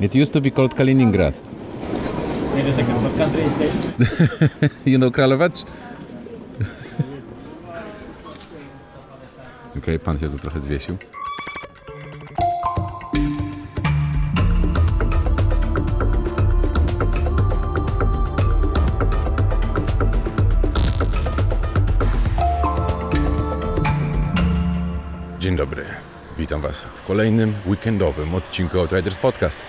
It used to be called Kaliningrad. Wait a second, what country is that? you know Kralovac? Okej, okay, pan się tu trochę zwiesił. Dzień dobry. Witam Was w kolejnym weekendowym odcinku Outriders Podcast.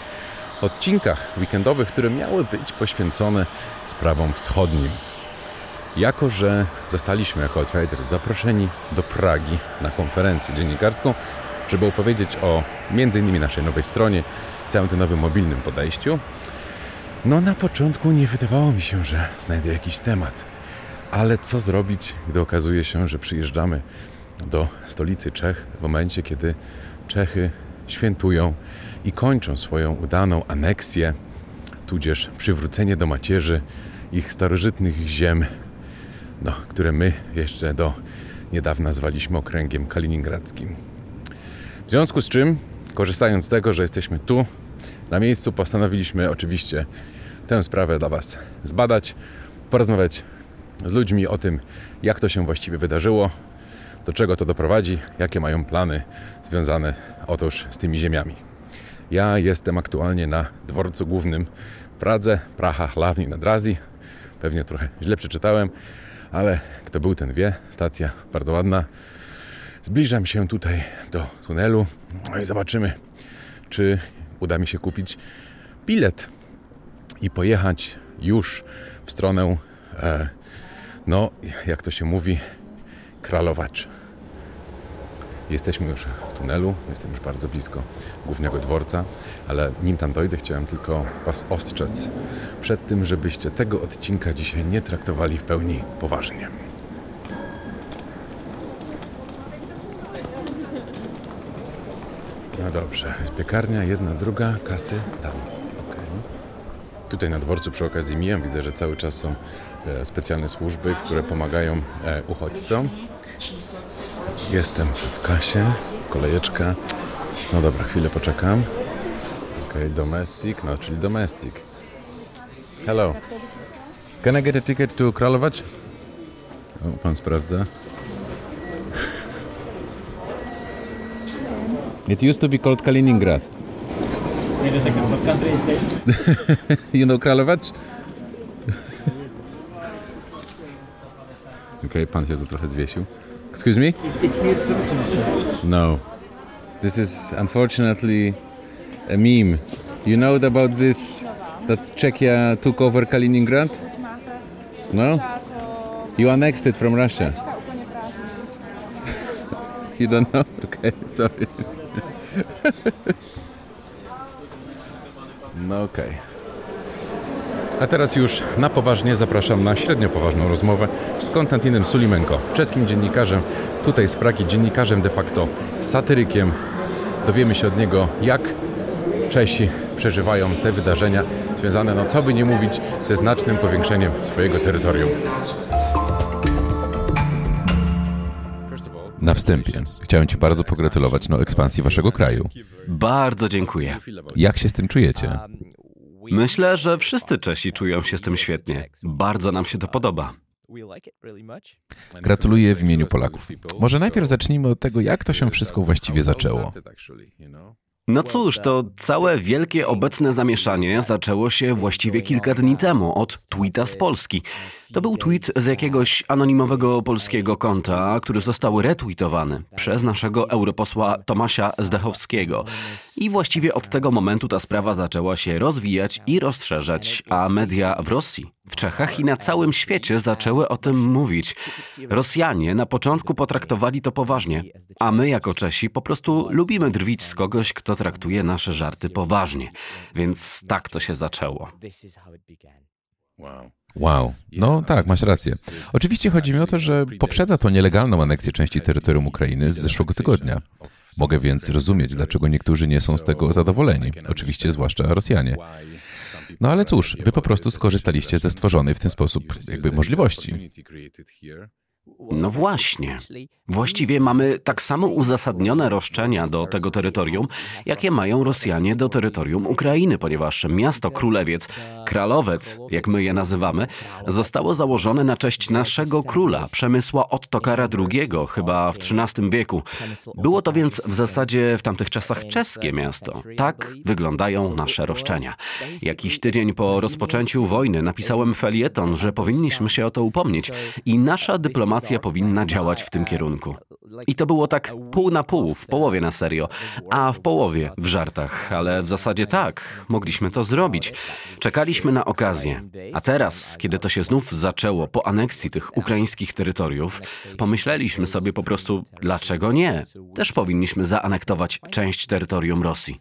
Odcinkach weekendowych, które miały być poświęcone sprawom wschodnim. Jako, że zostaliśmy jako Outriders zaproszeni do Pragi na konferencję dziennikarską, żeby opowiedzieć o m.in. naszej nowej stronie i całym tym nowym mobilnym podejściu, no na początku nie wydawało mi się, że znajdę jakiś temat. Ale co zrobić, gdy okazuje się, że przyjeżdżamy do stolicy Czech w momencie, kiedy Czechy świętują i kończą swoją udaną aneksję, tudzież przywrócenie do macierzy ich starożytnych ziem, no, które my jeszcze do niedawna zwaliśmy okręgiem kaliningradzkim. W związku z czym, korzystając z tego, że jesteśmy tu na miejscu, postanowiliśmy oczywiście tę sprawę dla Was zbadać, porozmawiać z ludźmi o tym, jak to się właściwie wydarzyło, do czego to doprowadzi, jakie mają plany związane otóż z tymi ziemiami. Ja jestem aktualnie na dworcu głównym w Pradze, Praha Hlavni nad Razi. Pewnie trochę źle przeczytałem, ale kto był, ten wie. Stacja bardzo ładna. Zbliżam się tutaj do tunelu no i zobaczymy, czy uda mi się kupić bilet i pojechać już w stronę, e, no jak to się mówi, Kralowacz. Jesteśmy już w tunelu, jestem już bardzo blisko głównego dworca, ale nim tam dojdę, chciałem tylko Was ostrzec przed tym, żebyście tego odcinka dzisiaj nie traktowali w pełni poważnie. No dobrze, piekarnia, jedna, druga, kasy tam. Tutaj na dworcu przy okazji mijam, widzę, że cały czas są e, specjalne służby, które pomagają e, uchodźcom. Jestem w kasie, kolejeczka. No dobra, chwilę poczekam. Ok, domestic, no czyli domestic. Hello. Can I get a ticket to Kralovac? O, pan sprawdza. It used to be called Kaliningrad. Wait a second, what country is that? you know Kralovac? Okay, pan się tu trochę zwiesił. Excuse me? It's near. No. This is unfortunately a meme. You know about this that Czechia took over Kaliningrad? No? You annexed it from Russia. You don't know? Okay, sorry. No okej. A teraz już na poważnie zapraszam na średnio poważną rozmowę z Konstantinem Sulimenko, czeskim dziennikarzem, tutaj z Pragi, dziennikarzem de facto satyrykiem. Dowiemy się od niego, jak Czesi przeżywają te wydarzenia związane, no co by nie mówić, ze znacznym powiększeniem swojego terytorium. Na wstępie chciałem Ci bardzo pogratulować no ekspansji Waszego kraju. Bardzo dziękuję. Jak się z tym czujecie? Myślę, że wszyscy Czesi czują się z tym świetnie. Bardzo nam się to podoba. Gratuluję w imieniu Polaków. Może najpierw zacznijmy od tego, jak to się wszystko właściwie zaczęło. No cóż, to całe wielkie obecne zamieszanie zaczęło się właściwie kilka dni temu od tweeta z Polski. To był tweet z jakiegoś anonimowego polskiego konta, który został retweetowany przez naszego europosła Tomasia Zdechowskiego. I właściwie od tego momentu ta sprawa zaczęła się rozwijać i rozszerzać, a media w Rosji, w Czechach i na całym świecie zaczęły o tym mówić. Rosjanie na początku potraktowali to poważnie, a my jako Czesi po prostu lubimy drwić z kogoś, kto traktuje nasze żarty poważnie. Więc tak to się zaczęło. Wow. No tak, masz rację. Oczywiście chodzi mi o to, że poprzedza to nielegalną aneksję części terytorium Ukrainy z zeszłego tygodnia. Mogę więc rozumieć, dlaczego niektórzy nie są z tego zadowoleni, oczywiście zwłaszcza Rosjanie. No ale cóż, wy po prostu skorzystaliście ze stworzonej w ten sposób jakby możliwości. No właśnie. Właściwie mamy tak samo uzasadnione roszczenia do tego terytorium, jakie mają Rosjanie do terytorium Ukrainy, ponieważ miasto Królewiec, Kralowec, jak my je nazywamy, zostało założone na cześć naszego króla, Przemysła Ottokara II, chyba w XIII wieku. Było to więc w zasadzie w tamtych czasach czeskie miasto. Tak wyglądają nasze roszczenia. Jakiś tydzień po rozpoczęciu wojny napisałem felieton, że powinniśmy się o to upomnieć i nasza dyplomacja powinna działać w tym kierunku. I to było tak pół na pół, w połowie na serio, a w połowie w żartach, ale w zasadzie tak, mogliśmy to zrobić. Czekaliśmy na okazję. A teraz, kiedy to się znów zaczęło po aneksji tych ukraińskich terytoriów, pomyśleliśmy sobie po prostu, dlaczego nie? Też powinniśmy zaanektować część terytorium Rosji.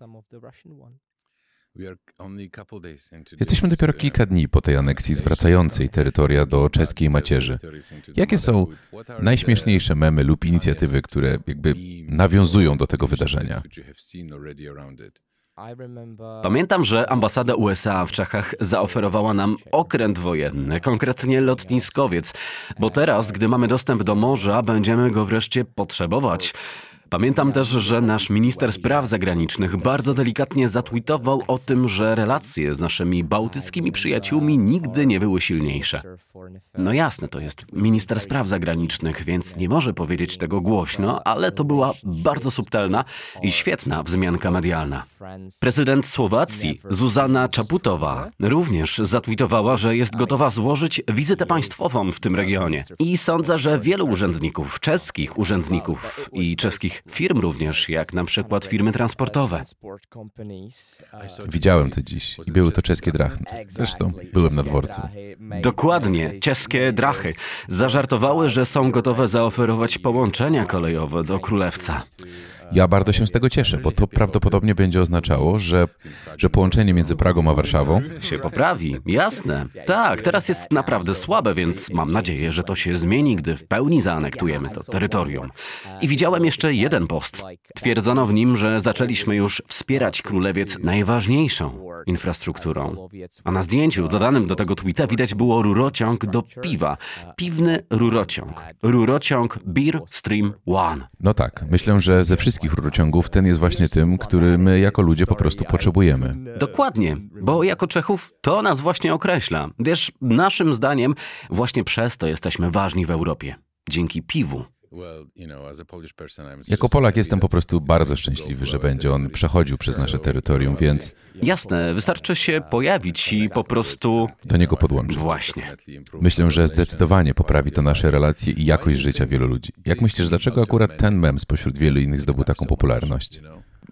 Jesteśmy dopiero kilka dni po tej aneksji zwracającej terytoria do czeskiej macierzy. Jakie są najśmieszniejsze memy lub inicjatywy, które jakby nawiązują do tego wydarzenia? Pamiętam, że ambasada USA w Czechach zaoferowała nam okręt wojenny, konkretnie lotniskowiec, bo teraz, gdy mamy dostęp do morza, będziemy go wreszcie potrzebować. Pamiętam też, że nasz minister spraw zagranicznych bardzo delikatnie zatwitował o tym, że relacje z naszymi bałtyckimi przyjaciółmi nigdy nie były silniejsze. No jasne, to jest minister spraw zagranicznych, więc nie może powiedzieć tego głośno, ale to była bardzo subtelna i świetna wzmianka medialna. Prezydent Słowacji, Zuzana Czaputowa, również zatwitowała, że jest gotowa złożyć wizytę państwową w tym regionie. I sądzę, że wielu urzędników, czeskich urzędników i czeskich firm również, jak na przykład firmy transportowe. Widziałem to dziś i były to czeskie drachmy. Zresztą byłem na dworcu. Dokładnie, czeskie drachy zażartowały, że są gotowe zaoferować połączenia kolejowe do Królewca. Ja bardzo się z tego cieszę, bo to prawdopodobnie będzie oznaczało, że, że połączenie między Pragą a Warszawą się poprawi. Jasne. Tak, teraz jest naprawdę słabe, więc mam nadzieję, że to się zmieni, gdy w pełni zaanektujemy to terytorium. I widziałem jeszcze jeden post. Twierdzono w nim, że zaczęliśmy już wspierać Królewiec najważniejszą infrastrukturą. A na zdjęciu dodanym do tego tweeta widać było rurociąg do piwa. Piwny rurociąg. Rurociąg Beer Stream One. No tak, myślę, że ze wszystkich wszystkich rurociągów, ten jest właśnie tym, który my jako ludzie po prostu potrzebujemy. Dokładnie, bo jako Czechów to nas właśnie określa. Wiesz, naszym zdaniem właśnie przez to jesteśmy ważni w Europie. Dzięki piwu. Jako Polak jestem po prostu bardzo szczęśliwy, że będzie on przechodził przez nasze terytorium, więc. Jasne, wystarczy się pojawić i po prostu. Do niego podłączyć. Właśnie. Myślę, że zdecydowanie poprawi to nasze relacje i jakość życia wielu ludzi. Jak myślisz, dlaczego akurat ten mem spośród wielu innych zdobył taką popularność?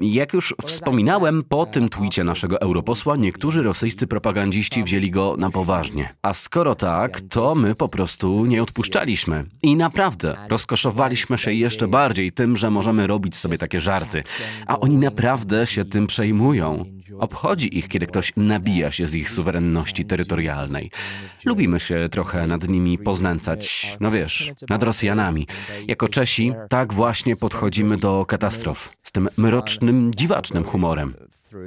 Jak już wspominałem, po tym twicie naszego europosła niektórzy rosyjscy propagandziści wzięli go na poważnie. A skoro tak, to my po prostu nie odpuszczaliśmy. I naprawdę rozkoszowaliśmy się jeszcze bardziej tym, że możemy robić sobie takie żarty. A oni naprawdę się tym przejmują. Obchodzi ich, kiedy ktoś nabija się z ich suwerenności terytorialnej. Lubimy się trochę nad nimi poznęcać, no wiesz, nad Rosjanami. Jako Czesi tak właśnie podchodzimy do katastrof, z tym mrocznym, dziwacznym humorem.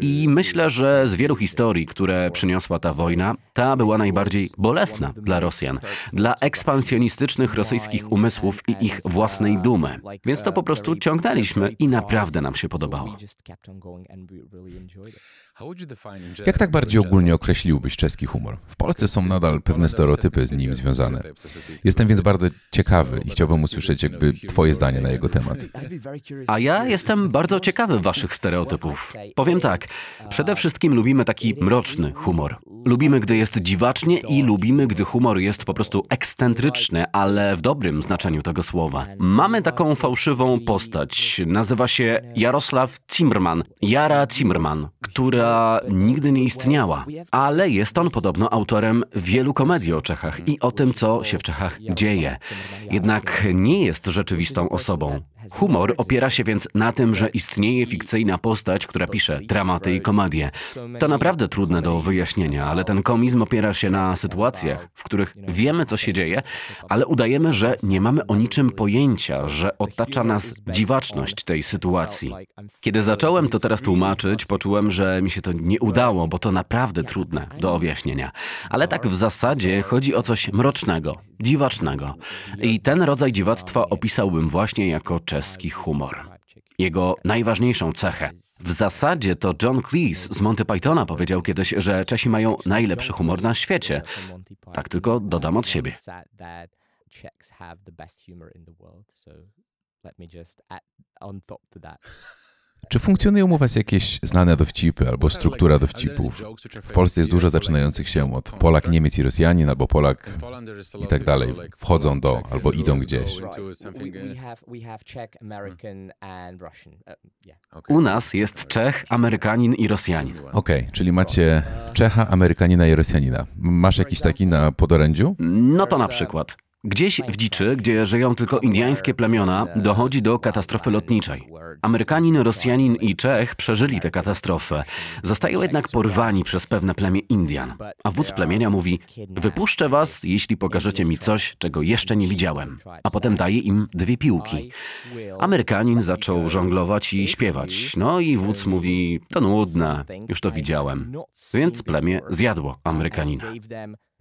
I myślę, że z wielu historii, które przyniosła ta wojna, ta była najbardziej bolesna dla Rosjan, dla ekspansjonistycznych rosyjskich umysłów i ich własnej dumy. Więc to po prostu ciągnęliśmy i naprawdę nam się podobało. Jak tak bardziej ogólnie określiłbyś czeski humor? W Polsce są nadal pewne stereotypy z nim związane. Jestem więc bardzo ciekawy i chciałbym usłyszeć jakby twoje zdanie na jego temat. A ja jestem bardzo ciekawy waszych stereotypów. Powiem tak, przede wszystkim lubimy taki mroczny humor. Lubimy, gdy jest dziwacznie i lubimy, gdy humor jest po prostu ekscentryczny, ale w dobrym znaczeniu tego słowa. Mamy taką fałszywą postać. Nazywa się Jarosław Zimmerman. Jara Zimmerman, która nigdy nie istniała. Ale jest on podobno autorem wielu komedii o Czechach i o tym, co się w Czechach dzieje. Jednak nie jest rzeczywistą osobą. Humor opiera się więc na tym, że istnieje fikcyjna postać, która pisze dramaty i komedie. To naprawdę trudne do wyjaśnienia, ale ten komizm opiera się na sytuacjach, w których wiemy, co się dzieje, ale udajemy, że nie mamy o niczym pojęcia, że otacza nas dziwaczność tej sytuacji. Kiedy zacząłem to teraz tłumaczyć, poczułem, że mi się to nie udało, bo to naprawdę trudne do objaśnienia. Ale tak w zasadzie chodzi o coś mrocznego, dziwacznego. I ten rodzaj dziwactwa opisałbym właśnie jako czeski humor. Jego najważniejszą cechę. W zasadzie to John Cleese z Monty Pythona powiedział kiedyś, że Czesi mają najlepszy humor na świecie. Tak tylko dodam od siebie. Czy funkcjonują u Was jakieś znane dowcipy albo struktura dowcipów? W Polsce jest dużo zaczynających się od Polak, Niemiec i Rosjanin, albo Polak i tak dalej. Wchodzą do albo idą gdzieś. U nas jest Czech, Amerykanin i Rosjanin. Okej, okay, czyli macie Czecha, Amerykanina i Rosjanina. Masz jakiś taki na podorędziu? No to na przykład. Gdzieś w dziczy, gdzie żyją tylko indiańskie plemiona, dochodzi do katastrofy lotniczej. Amerykanin, Rosjanin i Czech przeżyli tę katastrofę. Zostają jednak porwani przez pewne plemię Indian. A wódz plemienia mówi: Wypuszczę was, jeśli pokażecie mi coś, czego jeszcze nie widziałem. A potem daje im dwie piłki. Amerykanin zaczął żonglować i śpiewać. No i wódz mówi: To nudne, już to widziałem. Więc plemię zjadło Amerykanina.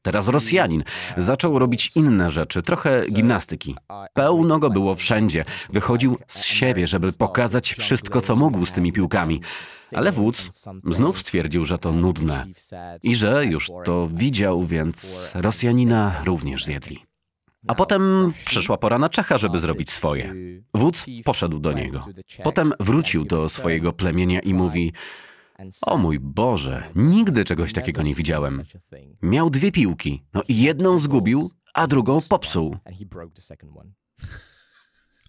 Teraz Rosjanin zaczął robić inne rzeczy, trochę gimnastyki. Pełno go było wszędzie. Wychodził z siebie, żeby pokazać wszystko, co mógł z tymi piłkami. Ale wódz znów stwierdził, że to nudne i że już to widział, więc Rosjanina również zjedli. A potem przyszła pora na Czecha, żeby zrobić swoje. Wódz poszedł do niego. Potem wrócił do swojego plemienia i mówi: o mój Boże, nigdy czegoś takiego nie widziałem. Miał dwie piłki, no i jedną zgubił, a drugą popsuł.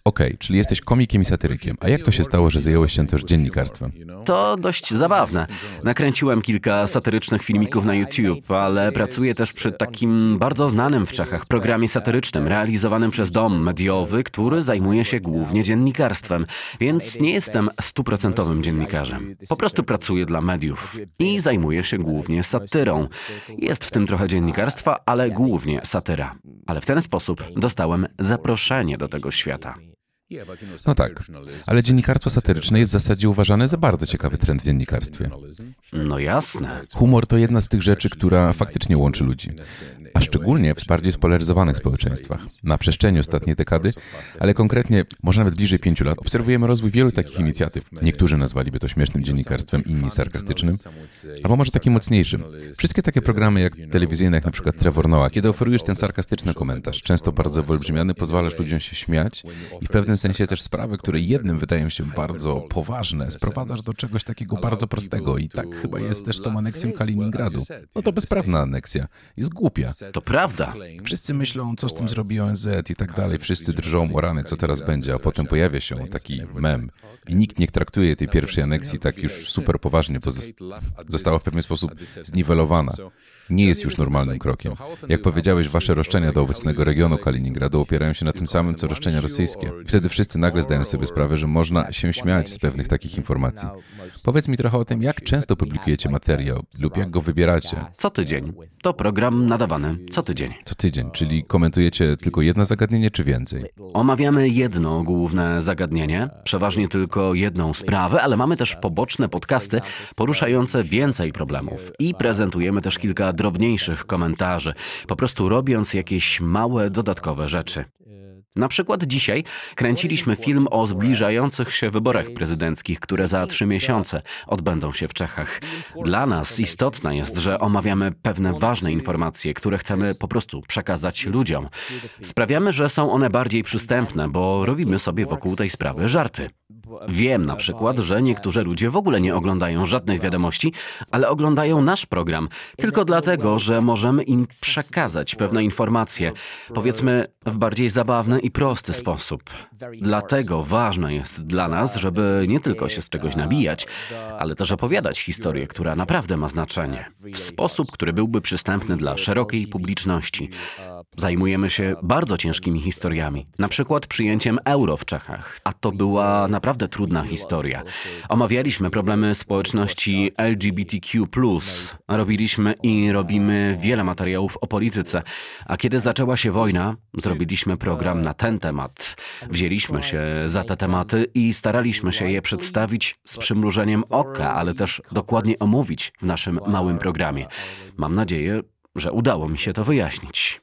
Okej, okay, czyli jesteś komikiem i satyrykiem. A jak to się stało, że zająłeś się też dziennikarstwem? To dość zabawne. Nakręciłem kilka satyrycznych filmików na YouTube, ale pracuję też przy takim bardzo znanym w Czechach programie satyrycznym, realizowanym przez dom mediowy, który zajmuje się głównie dziennikarstwem, więc nie jestem stuprocentowym dziennikarzem. Po prostu pracuję dla mediów i zajmuję się głównie satyrą. Jest w tym trochę dziennikarstwa, ale głównie satyra. Ale w ten sposób dostałem zaproszenie do tego świata. No tak, ale dziennikarstwo satyryczne jest w zasadzie uważane za bardzo ciekawy trend w dziennikarstwie. No jasne. Humor to jedna z tych rzeczy, która faktycznie łączy ludzi, a szczególnie w bardziej spolaryzowanych społeczeństwach. Na przestrzeni ostatniej dekady, ale konkretnie może nawet bliżej pięciu lat, obserwujemy rozwój wielu takich inicjatyw. Niektórzy nazwaliby to śmiesznym dziennikarstwem, inni sarkastycznym, albo może takim mocniejszym. Wszystkie takie programy jak telewizyjne, jak na przykład Trevor Noah, kiedy oferujesz ten sarkastyczny komentarz, często bardzo wyolbrzymiany, pozwalasz ludziom się śmiać i w pewnym sensie też sprawy, które jednym wydają się bardzo poważne, sprowadzasz do czegoś takiego bardzo prostego i tak chyba jest też tą aneksją Kaliningradu. No to bezprawna aneksja. Jest głupia. To prawda. Wszyscy myślą, co z tym zrobi ONZ i tak dalej. Wszyscy drżą o rany, co teraz będzie, a potem pojawia się taki mem i nikt nie traktuje tej pierwszej aneksji tak już super poważnie, bo została w pewien sposób zniwelowana nie jest już normalnym krokiem. Jak powiedziałeś, wasze roszczenia do obecnego regionu Kaliningradu opierają się na tym samym, co roszczenia rosyjskie. Wtedy wszyscy nagle zdają sobie sprawę, że można się śmiać z pewnych takich informacji. Powiedz mi trochę o tym, jak często publikujecie materiał lub jak go wybieracie. Co tydzień. To program nadawany co tydzień. Co tydzień, czyli komentujecie tylko jedno zagadnienie czy więcej? Omawiamy jedno główne zagadnienie, przeważnie tylko jedną sprawę, ale mamy też poboczne podcasty poruszające więcej problemów i prezentujemy też kilka drobniejszych komentarzy, po prostu robiąc jakieś małe dodatkowe rzeczy. Na przykład dzisiaj kręciliśmy film o zbliżających się wyborach prezydenckich, które za trzy miesiące odbędą się w Czechach. Dla nas istotne jest, że omawiamy pewne ważne informacje, które chcemy po prostu przekazać ludziom. Sprawiamy, że są one bardziej przystępne, bo robimy sobie wokół tej sprawy żarty. Wiem na przykład, że niektórzy ludzie w ogóle nie oglądają żadnych wiadomości, ale oglądają nasz program tylko dlatego, że możemy im przekazać pewne informacje, powiedzmy w bardziej zabawny i prosty sposób. Dlatego ważne jest dla nas, żeby nie tylko się z czegoś nabijać, ale też opowiadać historię, która naprawdę ma znaczenie, w sposób, który byłby przystępny dla szerokiej publiczności. Zajmujemy się bardzo ciężkimi historiami, na przykład przyjęciem euro w Czechach, a to była naprawdę trudna historia. Omawialiśmy problemy społeczności LGBTQ. Robiliśmy i robimy wiele materiałów o polityce, a kiedy zaczęła się wojna, zrobiliśmy program na ten temat. Wzięliśmy się za te tematy i staraliśmy się je przedstawić z przymrużeniem oka, ale też dokładnie omówić w naszym małym programie. Mam nadzieję, że udało mi się to wyjaśnić.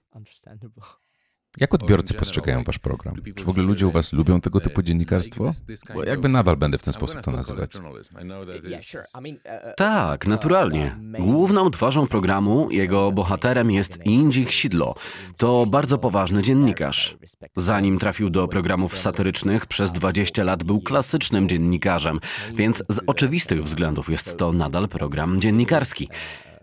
Jak odbiorcy postrzegają wasz program? Czy w ogóle ludzie u was lubią tego typu dziennikarstwo? Bo jakby nadal będę w ten sposób to nazywać. Tak, naturalnie. Główną twarzą programu, jego bohaterem jest Indzich Sidlo. To bardzo poważny dziennikarz. Zanim trafił do programów satyrycznych, przez 20 lat był klasycznym dziennikarzem, więc z oczywistych względów jest to nadal program dziennikarski.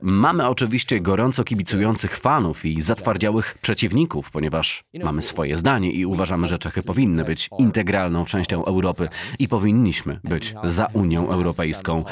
Mamy oczywiście gorąco kibicujących fanów i zatwardziałych przeciwników, ponieważ mamy swoje zdanie i uważamy, że Czechy powinny być integralną częścią Europy i powinniśmy być za Unią Europejską.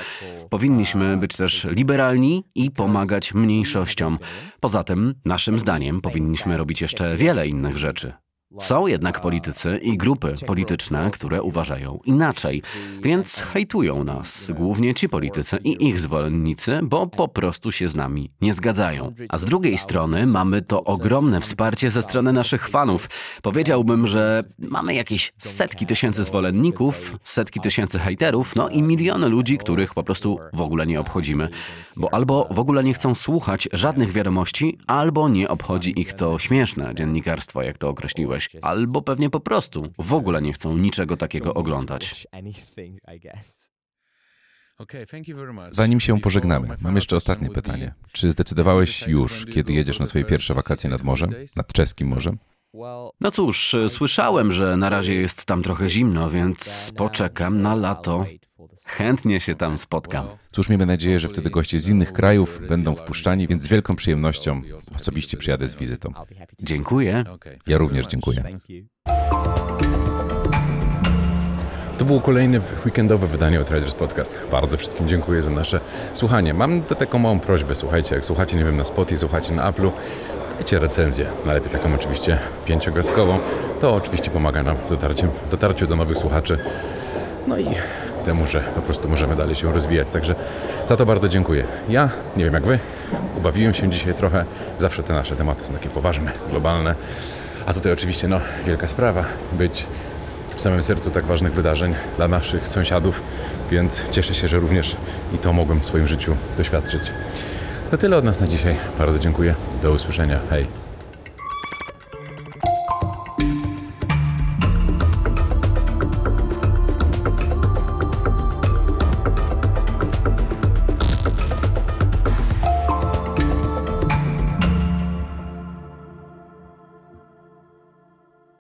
Powinniśmy być też liberalni i pomagać mniejszościom. Poza tym, naszym zdaniem, powinniśmy robić jeszcze wiele innych rzeczy. Są jednak politycy i grupy polityczne, które uważają inaczej, więc hejtują nas, głównie ci politycy i ich zwolennicy, bo po prostu się z nami nie zgadzają. A z drugiej strony mamy to ogromne wsparcie ze strony naszych fanów. Powiedziałbym, że mamy jakieś setki tysięcy zwolenników, setki tysięcy hejterów, no i miliony ludzi, których po prostu w ogóle nie obchodzimy, bo albo w ogóle nie chcą słuchać żadnych wiadomości, albo nie obchodzi ich to śmieszne dziennikarstwo, jak to określiłeś albo pewnie po prostu w ogóle nie chcą niczego takiego oglądać. Zanim się pożegnamy, mam jeszcze ostatnie pytanie. Czy zdecydowałeś już, kiedy jedziesz na swoje pierwsze wakacje nad morzem, nad czeskim morzem? No cóż, słyszałem, że na razie jest tam trochę zimno, więc poczekam na lato. Chętnie się tam spotkam. Cóż, miejmy nadzieję, że wtedy goście z innych krajów będą wpuszczani, więc z wielką przyjemnością osobiście przyjadę z wizytą. Dziękuję. Ja również dziękuję. To było kolejne weekendowe wydanie o Traders Podcast. Bardzo wszystkim dziękuję za nasze słuchanie. Mam do taką małą prośbę, słuchajcie, jak słuchacie, nie wiem, na Spotify, słuchacie na Apple'u, dajcie recenzję, najlepiej taką oczywiście pięciogwiazdkową. To oczywiście pomaga nam w dotarciu, dotarciu do nowych słuchaczy. No i temu, że po prostu możemy dalej się rozwijać. Także za to bardzo dziękuję. Ja, nie wiem jak Wy, ubawiłem się dzisiaj trochę. Zawsze te nasze tematy są takie poważne, globalne. A tutaj oczywiście, no, wielka sprawa, być w samym sercu tak ważnych wydarzeń dla naszych sąsiadów, więc cieszę się, że również i to mogłem w swoim życiu doświadczyć. To tyle od nas na dzisiaj. Bardzo dziękuję. Do usłyszenia. Hej.